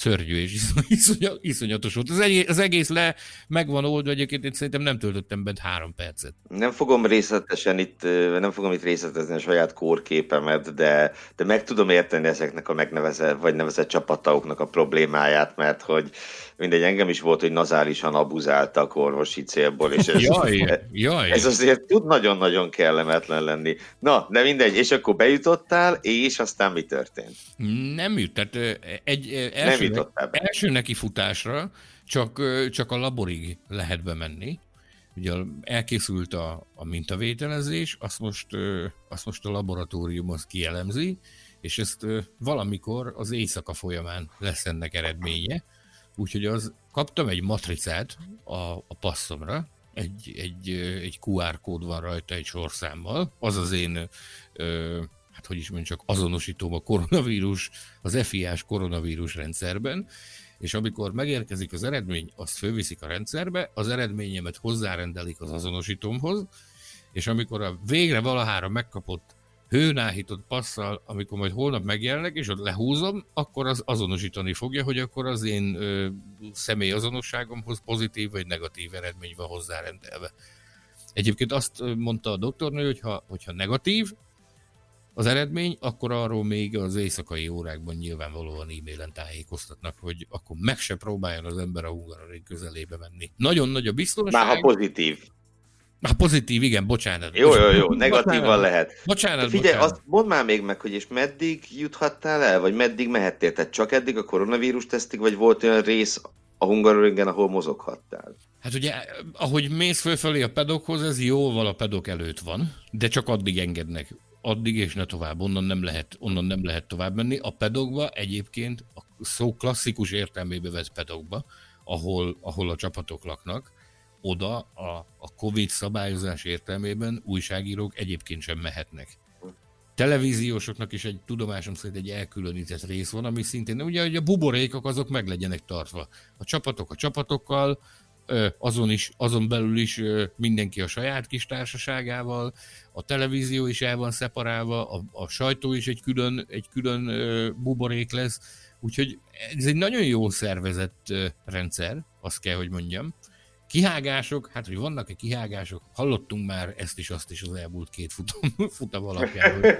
szörnyű és iszony, iszonyatos volt. Az egész, az egész le megvan oldva, egyébként én szerintem nem töltöttem bent három percet. Nem fogom részletesen itt, nem fogom itt részletezni a saját kórképemet, de, de meg tudom érteni ezeknek a megnevezett, vagy nevezett csapattauknak a problémáját, mert hogy mindegy, engem is volt, hogy nazálisan abuzáltak orvosi célból, és ez, jaj, jaj. ez azért tud nagyon-nagyon kellemetlen lenni. Na, de mindegy, és akkor bejutottál, és aztán mi történt? Nem jut, tehát egy első, Nem első neki futásra csak, csak a laborig lehet bemenni. Ugye elkészült a, a mintavételezés, azt most, azt most a laboratórium az kielemzi, és ezt valamikor az éjszaka folyamán lesz ennek eredménye Úgyhogy az kaptam egy matricát a, a passzomra, egy, egy, egy QR kód van rajta egy sorszámmal, az az én, ö, hát hogy is mondjam, csak azonosítom a koronavírus, az FIA-s koronavírus rendszerben, és amikor megérkezik az eredmény, azt fölviszik a rendszerbe, az eredményemet hozzárendelik az azonosítómhoz, és amikor a végre valahára megkapott hőnáhított passzal, amikor majd holnap megjelenek, és ott lehúzom, akkor az azonosítani fogja, hogy akkor az én ö, személyazonosságomhoz pozitív vagy negatív eredmény van hozzárendelve. Egyébként azt mondta a doktornő, hogy ha, hogyha negatív az eredmény, akkor arról még az éjszakai órákban nyilvánvalóan e-mailen tájékoztatnak, hogy akkor meg se próbáljon az ember a Hungaroring közelébe menni. Nagyon nagy a biztonság. Már ha pozitív. A pozitív, igen, bocsánat. Jó, jó, jó, negatívan lehet. Bocsánat, figyelj, bocsánat. azt mondd már még meg, hogy és meddig juthattál el, vagy meddig mehettél? Tehát csak eddig a koronavírus tesztig, vagy volt olyan rész a Hungaroringen, ahol mozoghattál? Hát ugye, ahogy mész fölfelé a pedokhoz, ez jóval a pedok előtt van, de csak addig engednek. Addig és ne tovább, onnan nem lehet, onnan nem lehet tovább menni. A pedokba egyébként a szó klasszikus értelmébe vett pedokba, ahol, ahol a csapatok laknak, oda a, a Covid szabályozás értelmében újságírók egyébként sem mehetnek. Televíziósoknak is egy tudomásom szerint egy elkülönített rész van, ami szintén, ugye, hogy a buborékok azok meg legyenek tartva. A csapatok a csapatokkal, azon, is, azon belül is mindenki a saját kis társaságával, a televízió is el van szeparálva, a, a sajtó is egy külön, egy külön buborék lesz, úgyhogy ez egy nagyon jó szervezett rendszer, azt kell, hogy mondjam. Kihágások, hát hogy vannak-e kihágások, hallottunk már ezt is, azt is az elmúlt két futam, futam alapján, hogy,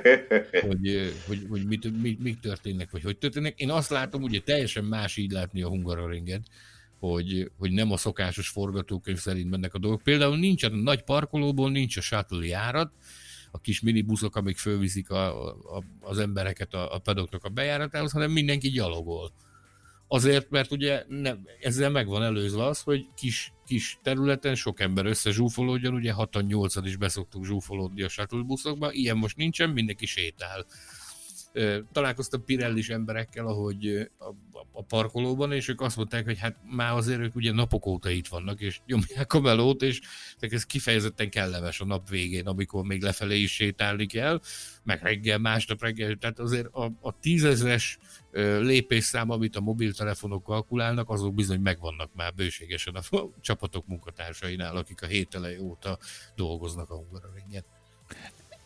hogy, hogy, hogy mit, mit, mit történnek, vagy hogy történnek. Én azt látom, ugye teljesen más így látni a Hungaroringet, hogy, hogy nem a szokásos forgatókönyv szerint mennek a dolgok. Például nincs a nagy parkolóból, nincs a shuttle járat, a kis minibuszok, amik fölviszik a, a, az embereket a, a pedoknak a bejáratához, hanem mindenki gyalogol. Azért, mert ugye nem, ezzel meg van előzve az, hogy kis, kis területen sok ember összezsúfolódjon, ugye 6-8 is beszoktuk zsúfolódni a shuttle buszokba, ilyen most nincsen, mindenki sétál. Találkoztam Pirellis emberekkel, ahogy a, a parkolóban, és ők azt mondták, hogy hát már azért ők ugye napok óta itt vannak, és nyomják a melót, és ez kifejezetten kellemes a nap végén, amikor még lefelé is sétálni kell, meg reggel, másnap reggel, tehát azért a, a tízezres lépésszám, amit a mobiltelefonok kalkulálnak, azok bizony megvannak már bőségesen a csapatok munkatársainál, akik a hét óta dolgoznak a Hungaroringen.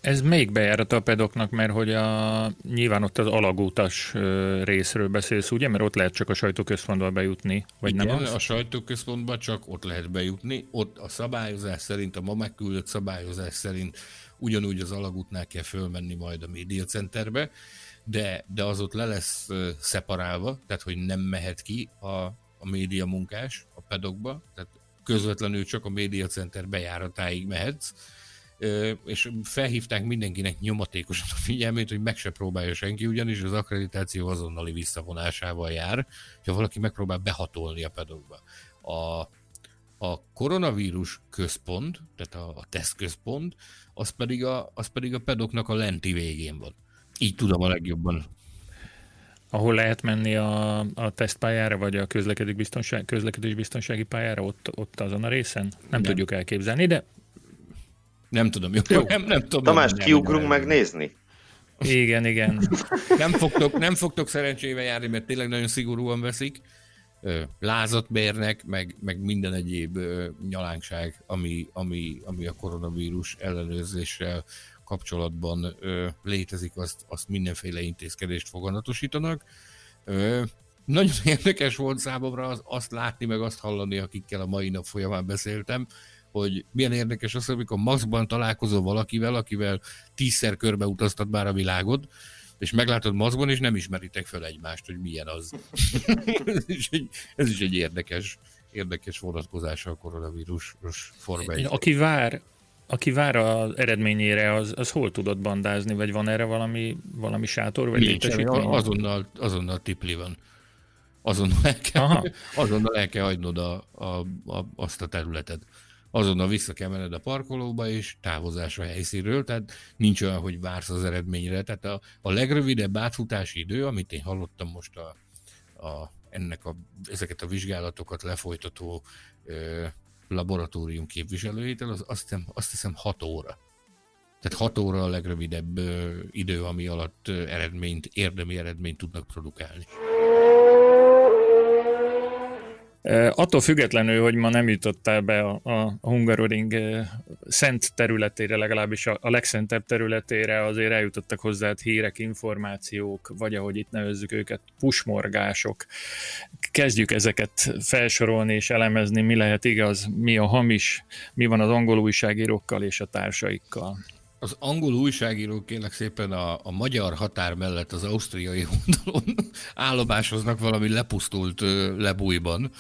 Ez még bejárat a pedoknak, mert hogy a, nyilván ott az alagútas részről beszélsz, ugye? Mert ott lehet csak a sajtóközpontba bejutni, vagy Igen, nem az? a sajtóközpontba csak ott lehet bejutni. Ott a szabályozás szerint, a ma megküldött szabályozás szerint ugyanúgy az alagútnál kell fölmenni majd a médiacenterbe, de, de az ott le lesz szeparálva, tehát hogy nem mehet ki a, a média munkás a pedokba, tehát közvetlenül csak a médiacenter bejáratáig mehetsz, és felhívták mindenkinek nyomatékosan a figyelmét, hogy meg se próbálja senki, ugyanis az akkreditáció azonnali visszavonásával jár, ha valaki megpróbál behatolni a pedokba. A, a koronavírus központ, tehát a, a tesztközpont, az pedig a, az pedig a pedoknak a lenti végén van. Így tudom a legjobban. Ahol lehet menni a, a tesztpályára, vagy a közlekedés, biztonság, közlekedés biztonsági pályára, ott, ott azon a részen? Nem, nem tudjuk elképzelni, de nem tudom, jó, jó. Nem, nem tudom. Tamás, kiugrunk megnézni? Igen, igen. nem, fogtok, nem fogtok szerencsével járni, mert tényleg nagyon szigorúan veszik. Lázat bérnek, meg, meg minden egyéb nyalánkság, ami, ami, ami a koronavírus ellenőrzéssel kapcsolatban létezik, azt, azt mindenféle intézkedést foganatosítanak. nagyon érdekes volt számomra az, azt látni, meg azt hallani, akikkel a mai nap folyamán beszéltem, hogy milyen érdekes az, amikor maszkban találkozol valakivel, akivel tízszer körbe utaztat már a világot, és meglátod maszkban, és nem ismeritek fel egymást, hogy milyen az. ez, is egy, ez is egy érdekes, érdekes vonatkozása a koronavírus Forma Aki vár, aki vár az eredményére, az, az hol tudott bandázni, vagy van erre valami, valami sátor, vagy Nincs, azonnal, azonnal tipli van. Azonnal el kell, azonnal el kell hagynod a, a, a, azt a területet azonnal vissza kell menned a parkolóba, és távozás a helyszínről, tehát nincs olyan, hogy vársz az eredményre. Tehát a, a legrövidebb átfutási idő, amit én hallottam most a, a, ennek a, ezeket a vizsgálatokat lefolytató ö, laboratórium képviselőjétől, az azt hiszem, azt hiszem 6 óra. Tehát 6 óra a legrövidebb ö, idő, ami alatt eredményt, érdemi eredményt tudnak produkálni. Attól függetlenül, hogy ma nem jutottál be a, a Hungaroring szent területére, legalábbis a, a legszentebb területére, azért eljutottak hozzá hírek, információk, vagy ahogy itt nevezzük őket, pusmorgások. Kezdjük ezeket felsorolni és elemezni, mi lehet igaz, mi a hamis, mi van az angol újságírókkal és a társaikkal. Az angol újságírók kérlek szépen a, a magyar határ mellett az ausztriai oldalon állomásoznak valami lepusztult lebújban,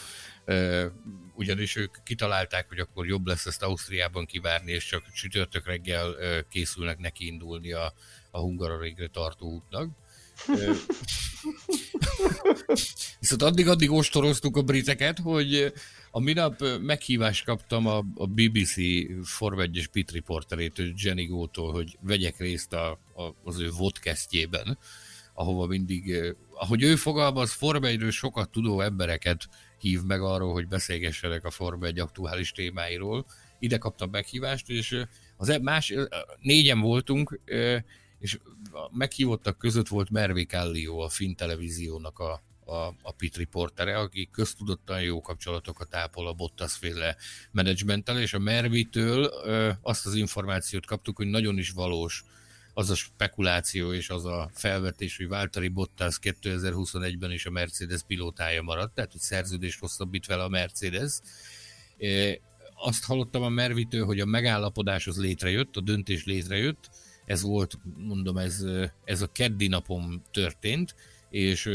ugyanis ők kitalálták, hogy akkor jobb lesz ezt Ausztriában kivárni, és csak csütörtök reggel készülnek neki indulni a, a Hungarorégre tartó útnak. Viszont addig-addig ostoroztuk a briteket, hogy a minap meghívást kaptam a, a BBC Form 1-es pit reporterétől, Jenny Gótól, hogy vegyek részt a, a, az ő vodcastjében, ahova mindig, ahogy ő fogalmaz, Form 1 sokat tudó embereket hív meg arról, hogy beszélgessenek a Form 1 aktuális témáiról. Ide kaptam meghívást, és az e- más, négyen voltunk, és a meghívottak között volt Mervi Kallio, a Finn televíziónak a, a, a pit reportere, aki köztudottan jó kapcsolatokat ápol a Bottas féle menedzsmenttel, és a Mervitől ö, azt az információt kaptuk, hogy nagyon is valós az a spekuláció és az a felvetés, hogy Valtteri Bottas 2021-ben is a Mercedes pilótája maradt, tehát hogy szerződést hosszabbít vele a Mercedes. Azt hallottam a Mervitől, hogy a megállapodás az létrejött, a döntés létrejött, ez volt, mondom, ez, ez a keddi napom történt, és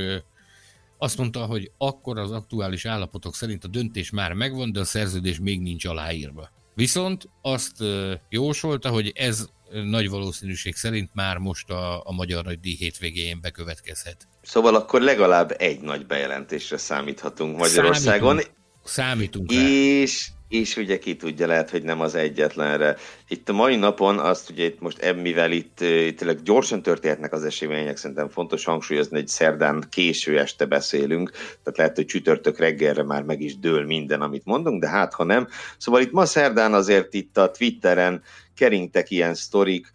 azt mondta, hogy akkor az aktuális állapotok szerint a döntés már megvan, de a szerződés még nincs aláírva. Viszont azt jósolta, hogy ez nagy valószínűség szerint már most a, a Magyar Nagy Díj hétvégén bekövetkezhet. Szóval akkor legalább egy nagy bejelentésre számíthatunk Magyarországon. Számítunk, számítunk és, és ugye ki tudja, lehet, hogy nem az egyetlenre. Itt a mai napon azt ugye itt most mivel itt, itt tényleg gyorsan történhetnek az események, szerintem fontos hangsúlyozni, hogy szerdán késő este beszélünk, tehát lehet, hogy csütörtök reggelre már meg is dől minden, amit mondunk, de hát ha nem. Szóval itt ma szerdán azért itt a Twitteren keringtek ilyen sztorik,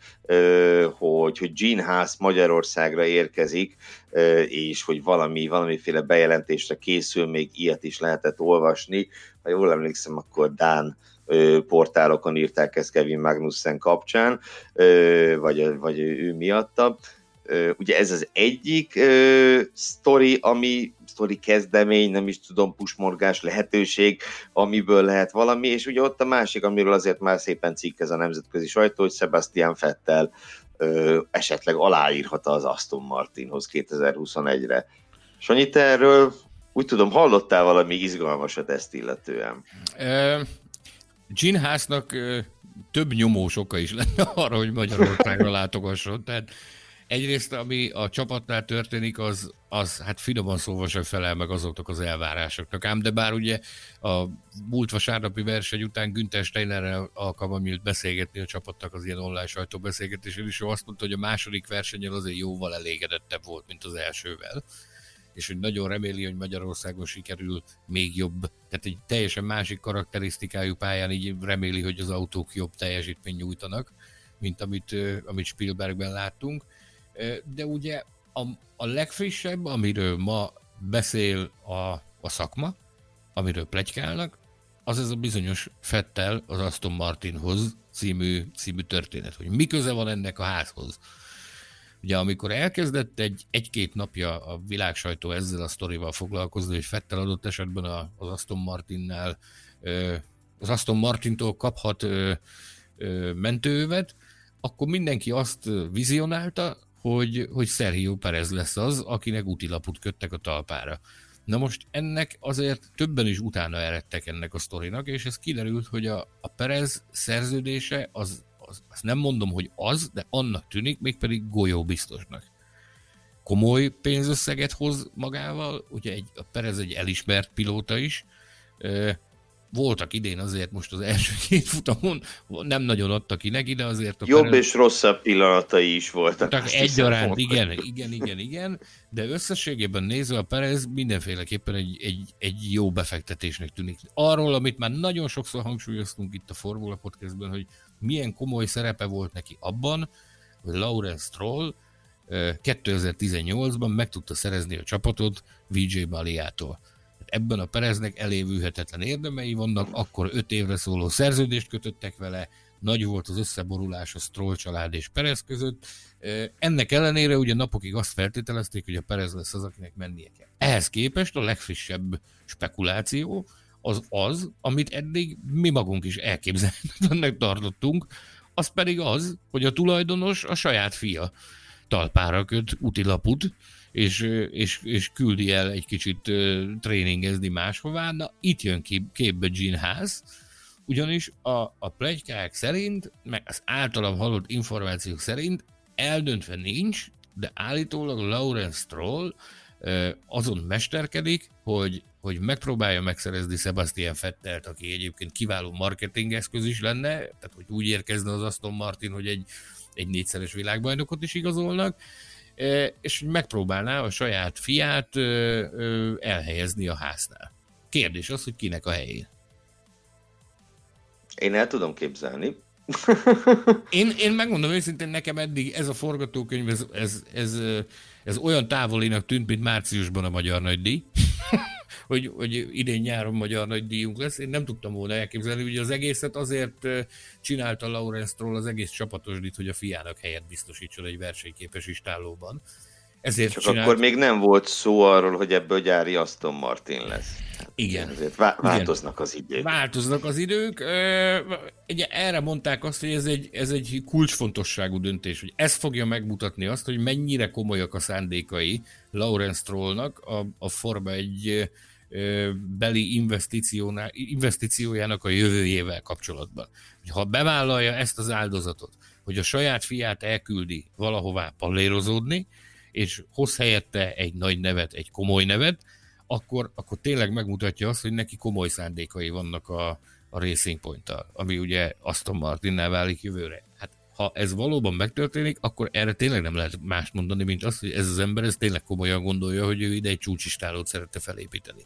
hogy, hogy Gene Haas Magyarországra érkezik, és hogy valami, valamiféle bejelentésre készül, még ilyet is lehetett olvasni. Ha jól emlékszem, akkor Dán portálokon írták ezt Kevin Magnussen kapcsán, vagy, vagy ő miatta. Ugye ez az egyik sztori, ami sztori kezdemény, nem is tudom, pusmorgás lehetőség, amiből lehet valami, és ugye ott a másik, amiről azért már szépen cikkez a nemzetközi sajtó, hogy Sebastian Fettel ö, esetleg aláírhat az Aston Martinhoz 2021-re. Sanyi, te erről úgy tudom, hallottál valami izgalmasat ezt illetően? Gene Haasnak több nyomós oka is lenne arra, hogy Magyarországra látogasson. Tehát Egyrészt, ami a csapatnál történik, az, az hát finoman szóval sem felel meg azoknak az elvárásoknak. Ám de bár ugye a múlt vasárnapi verseny után Günther Steinerrel alkalmam nyílt beszélgetni a csapatnak az ilyen online sajtóbeszélgetésén, és ő azt mondta, hogy a második versenyen azért jóval elégedettebb volt, mint az elsővel és hogy nagyon reméli, hogy Magyarországon sikerül még jobb, tehát egy teljesen másik karakterisztikájú pályán így reméli, hogy az autók jobb teljesítmény nyújtanak, mint amit, amit Spielbergben láttunk de ugye a, a legfrissebb, amiről ma beszél a, a szakma, amiről plegykálnak, az ez a bizonyos Fettel az Aston Martinhoz című, című történet, hogy mi köze van ennek a házhoz. Ugye amikor elkezdett egy, egy-két napja a világsajtó ezzel a sztorival foglalkozni, hogy Fettel adott esetben az Aston Martinnál az Aston Martintól kaphat mentőövet, akkor mindenki azt vizionálta, hogy, hogy Sergio Perez lesz az, akinek útilaput köttek a talpára. Na most ennek azért többen is utána eredtek ennek a sztorinak, és ez kiderült, hogy a, a Perez szerződése az, az, azt nem mondom, hogy az, de annak tűnik, mégpedig golyó biztosnak. Komoly pénzösszeget hoz magával, ugye egy, a Perez egy elismert pilóta is, voltak idén azért most az első két futamon, nem nagyon adtak ki neki, de azért... A Jobb Perez... és rosszabb pillanatai is voltak. Tehát egyaránt, igen, igen, igen, igen, de összességében nézve a Perez mindenféleképpen egy, egy, egy jó befektetésnek tűnik. Arról, amit már nagyon sokszor hangsúlyoztunk itt a Formula Podcastben, hogy milyen komoly szerepe volt neki abban, hogy Lawrence Stroll 2018-ban meg tudta szerezni a csapatot VJ Baliától ebben a Pereznek elévülhetetlen érdemei vannak, akkor öt évre szóló szerződést kötöttek vele, nagy volt az összeborulás a Stroll család és Perez között. Ennek ellenére ugye napokig azt feltételezték, hogy a Perez lesz az, akinek mennie kell. Ehhez képest a legfrissebb spekuláció az az, amit eddig mi magunk is elképzelhetetlennek tartottunk, az pedig az, hogy a tulajdonos a saját fia talpára köt utilaput, és, és, és küldi el egy kicsit tréningezni máshová. Na, itt jön kép, képbe Gene Haas, ugyanis a, a plegykák szerint, meg az általam hallott információk szerint eldöntve nincs, de állítólag Lawrence Stroll azon mesterkedik, hogy, hogy megpróbálja megszerezni Sebastian Fettelt, aki egyébként kiváló marketingeszköz is lenne, tehát hogy úgy érkezne az Aston Martin, hogy egy, egy négyszeres világbajnokot is igazolnak, és megpróbálná a saját fiát elhelyezni a háznál. Kérdés az, hogy kinek a helyén. Én el tudom képzelni. én, én megmondom őszintén, nekem eddig ez a forgatókönyv, ez, ez, ez, ez olyan távolinak tűnt, mint márciusban a Magyar Nagydíj hogy, hogy idén nyáron magyar nagy díjunk lesz. Én nem tudtam volna elképzelni, hogy az egészet azért csinálta Lawrence Stroll az egész csapatosdit, hogy a fiának helyet biztosítson egy versenyképes istálóban. Ezért Csak csinált... akkor még nem volt szó arról, hogy ebből gyári Aston Martin lesz. Igen. Ezért vá- változnak Igen. az idők. Változnak az idők. Ugye erre mondták azt, hogy ez egy, ez egy kulcsfontosságú döntés, hogy ez fogja megmutatni azt, hogy mennyire komolyak a szándékai Lawrence Strollnak a, a Forma egy beli investíciójának a jövőjével kapcsolatban. Ha bevállalja ezt az áldozatot, hogy a saját fiát elküldi valahová pallérozódni, és hoz helyette egy nagy nevet, egy komoly nevet, akkor, akkor tényleg megmutatja azt, hogy neki komoly szándékai vannak a, a Racing point ami ugye Aston Martinnál válik jövőre. Hát ha ez valóban megtörténik, akkor erre tényleg nem lehet mást mondani, mint azt, hogy ez az ember ez tényleg komolyan gondolja, hogy ő ide egy csúcsistálót szerette felépíteni.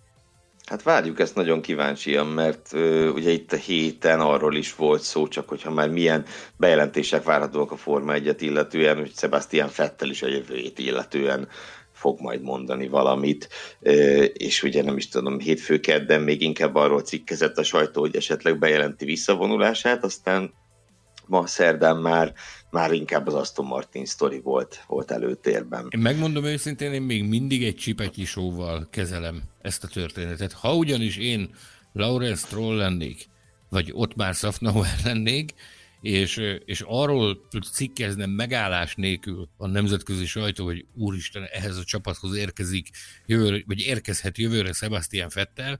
Hát várjuk ezt nagyon kíváncsian, mert ö, ugye itt a héten arról is volt szó, csak hogyha már milyen bejelentések várhatóak a Forma 1 illetően, hogy Sebastian Fettel is a jövőjét illetően fog majd mondani valamit, ö, és ugye nem is tudom, hétfő kedden még inkább arról cikkezett a sajtó, hogy esetleg bejelenti visszavonulását, aztán ma szerdán már, már inkább az Aston Martin sztori volt, volt előtérben. Én megmondom őszintén, én még mindig egy csipetyi sóval kezelem ezt a történetet. Ha ugyanis én Lawrence Stroll lennék, vagy ott már Safnauer lennék, és, és arról cikkeznem megállás nélkül a nemzetközi sajtó, hogy úristen, ehhez a csapathoz érkezik, jövőre, vagy érkezhet jövőre Sebastian Fettel,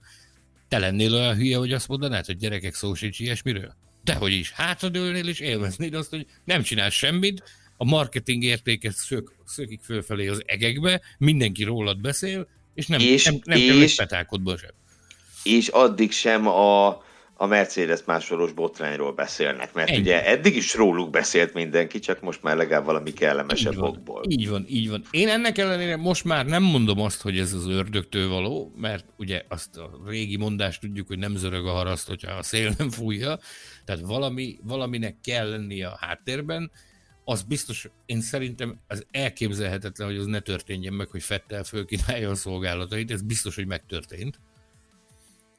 te lennél olyan hülye, hogy azt mondanád, hogy gyerekek szó sincs ilyesmiről? Dehogy is, hátradőlnél és élveznéd azt, hogy nem csinál semmit, a marketing értéket szök, szökik fölfelé az egekbe, mindenki rólad beszél, és nem, és, nem, nem és, kell egy petálkodból sem. És addig sem a, a Mercedes másoros botrányról beszélnek, mert Ennyi. ugye eddig is róluk beszélt mindenki, csak most már legalább valami kellemesebb így van, okból. Így van, így van. Én ennek ellenére most már nem mondom azt, hogy ez az ördögtől való, mert ugye azt a régi mondást tudjuk, hogy nem zörög a haraszt, hogyha a szél nem fújja, tehát valami, valaminek kell lennie a háttérben, az biztos, én szerintem az elképzelhetetlen, hogy az ne történjen meg, hogy Fettel fölkínálja a szolgálatait, ez biztos, hogy megtörtént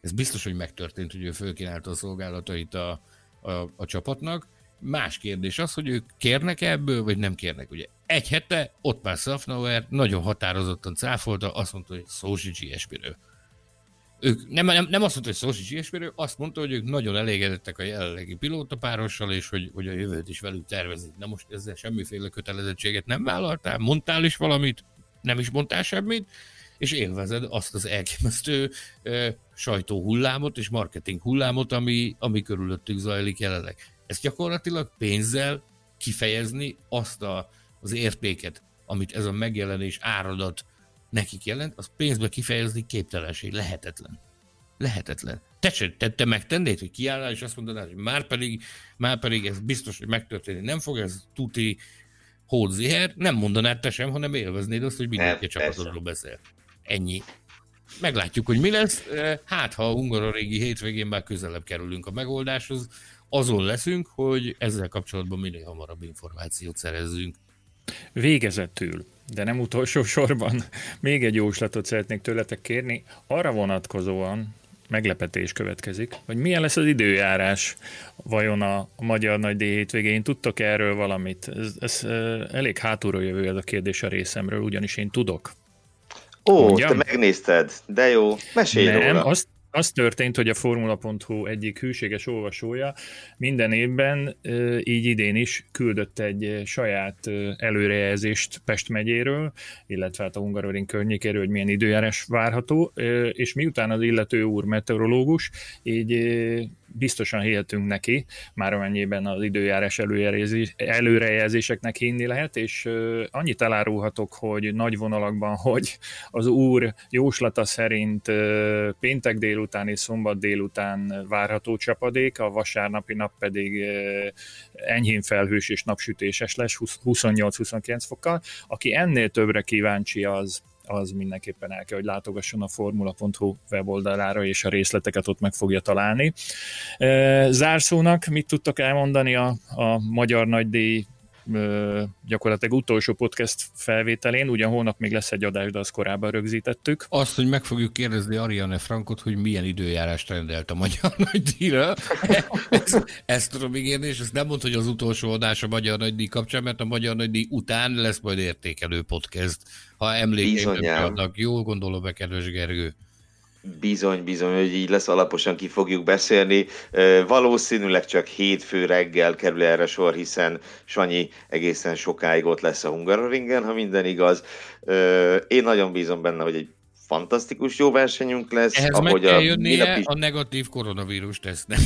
ez biztos, hogy megtörtént, hogy ő fölkínálta a szolgálatait a, a, a csapatnak, Más kérdés az, hogy ők kérnek ebből, vagy nem kérnek. Ugye egy hete ott már Safnauer nagyon határozottan cáfolta, azt mondta, hogy szó sincs ilyesmiről. Ők nem, nem, nem azt mondta, hogy szó sincs ilyesmiről, azt mondta, hogy ők nagyon elégedettek a jelenlegi pilótapárossal, és hogy, hogy a jövőt is velük tervezik. Na most ezzel semmiféle kötelezettséget nem vállaltál, mondtál is valamit, nem is mondtál semmit, és élvezed azt az elképesztő sajtó hullámot és marketing hullámot, ami, ami körülöttük zajlik jelenleg. Ez gyakorlatilag pénzzel kifejezni azt a, az értéket, amit ez a megjelenés áradat nekik jelent, az pénzbe kifejezni képtelenség, lehetetlen. Lehetetlen. Te se te, te megtennéd, hogy kiállnál, és azt mondanád, hogy már pedig, már pedig ez biztos, hogy megtörténik. Nem fog ez tuti hódziher, nem mondanád te sem, hanem élveznéd azt, hogy mindenki a csapatodról beszél. Ennyi. Meglátjuk, hogy mi lesz. Hát, ha a Hungarorégi hétvégén már közelebb kerülünk a megoldáshoz, azon leszünk, hogy ezzel kapcsolatban minél hamarabb információt szerezzünk. Végezetül, de nem utolsó sorban, még egy jóslatot szeretnék tőletek kérni, arra vonatkozóan, meglepetés következik, hogy milyen lesz az időjárás vajon a, a Magyar Nagy D hétvégén. Tudtok erről valamit? Ez, ez elég hátulról jövő ez a kérdés a részemről, ugyanis én tudok. Ó, Mondjam? te megnézted, de jó, mesélj Nem, róla. azt, az történt, hogy a Formula.hu egyik hűséges olvasója minden évben, így idén is küldött egy saját előrejelzést Pest megyéről, illetve hát a Hungaroring környékéről, hogy milyen időjárás várható, és miután az illető úr meteorológus, így biztosan hihetünk neki, már amennyiben az időjárás előrejelzés, előrejelzéseknek hinni lehet, és annyit elárulhatok, hogy nagy vonalakban, hogy az úr jóslata szerint péntek délután és szombat délután várható csapadék, a vasárnapi nap pedig enyhén felhős és napsütéses lesz 28-29 fokkal. Aki ennél többre kíváncsi, az az mindenképpen el kell, hogy látogasson a formula.hu weboldalára, és a részleteket ott meg fogja találni. Zárszónak mit tudtak elmondani a, a Magyar Nagydíj gyakorlatilag utolsó podcast felvételén, ugyan holnap még lesz egy adás, de azt korábban rögzítettük. Azt, hogy meg fogjuk kérdezni Ariane Frankot, hogy milyen időjárást rendelt a Magyar Nagydíjra. ezt, ezt tudom ígérni, és ezt nem mond, hogy az utolsó adás a Magyar Nagydíj kapcsán, mert a Magyar Nagydíj után lesz majd értékelő podcast, ha emlékeim adnak. Jól gondolom, kedves Gergő. Bizony, bizony, hogy így lesz, alaposan ki fogjuk beszélni. Valószínűleg csak hétfő reggel kerül erre sor, hiszen Sanyi egészen sokáig ott lesz a Hungaroringen, ha minden igaz. Én nagyon bízom benne, hogy egy fantasztikus jó versenyünk lesz. Ehhez ahogy meg kell a, jönnie is... a negatív koronavírus tesznek.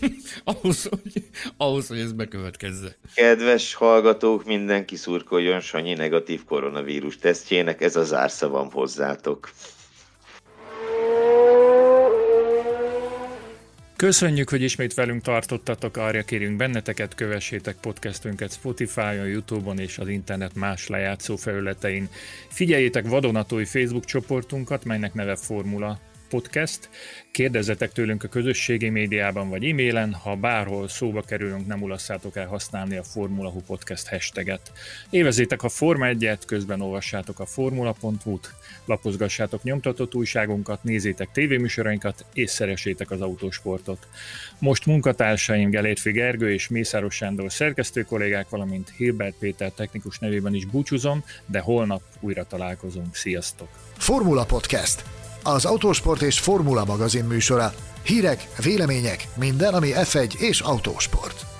ahhoz, hogy, ahhoz, hogy ez bekövetkezze. Kedves hallgatók, mindenki szurkoljon Sanyi negatív koronavírus tesztjének, ez a zárszavam hozzátok. Köszönjük, hogy ismét velünk tartottatok, arra kérünk benneteket, kövessétek podcastünket Spotify-on, Youtube-on és az internet más lejátszó felületein. Figyeljétek vadonatúj Facebook csoportunkat, melynek neve Formula Podcast. Kérdezzetek tőlünk a közösségi médiában vagy e-mailen, ha bárhol szóba kerülünk, nem ulasszátok el használni a Formula Hu Podcast hashtaget. Évezétek a Forma 1 közben olvassátok a formula.hu-t, lapozgassátok nyomtatott újságunkat, nézzétek tévéműsorainkat, és szeressétek az autósportot. Most munkatársaim Gelérfi Gergő és Mészáros Sándor szerkesztő kollégák, valamint Hilbert Péter technikus nevében is búcsúzom, de holnap újra találkozunk. Sziasztok! Formula Podcast az Autósport és Formula magazin műsora. Hírek, vélemények, minden, ami F1 és autósport.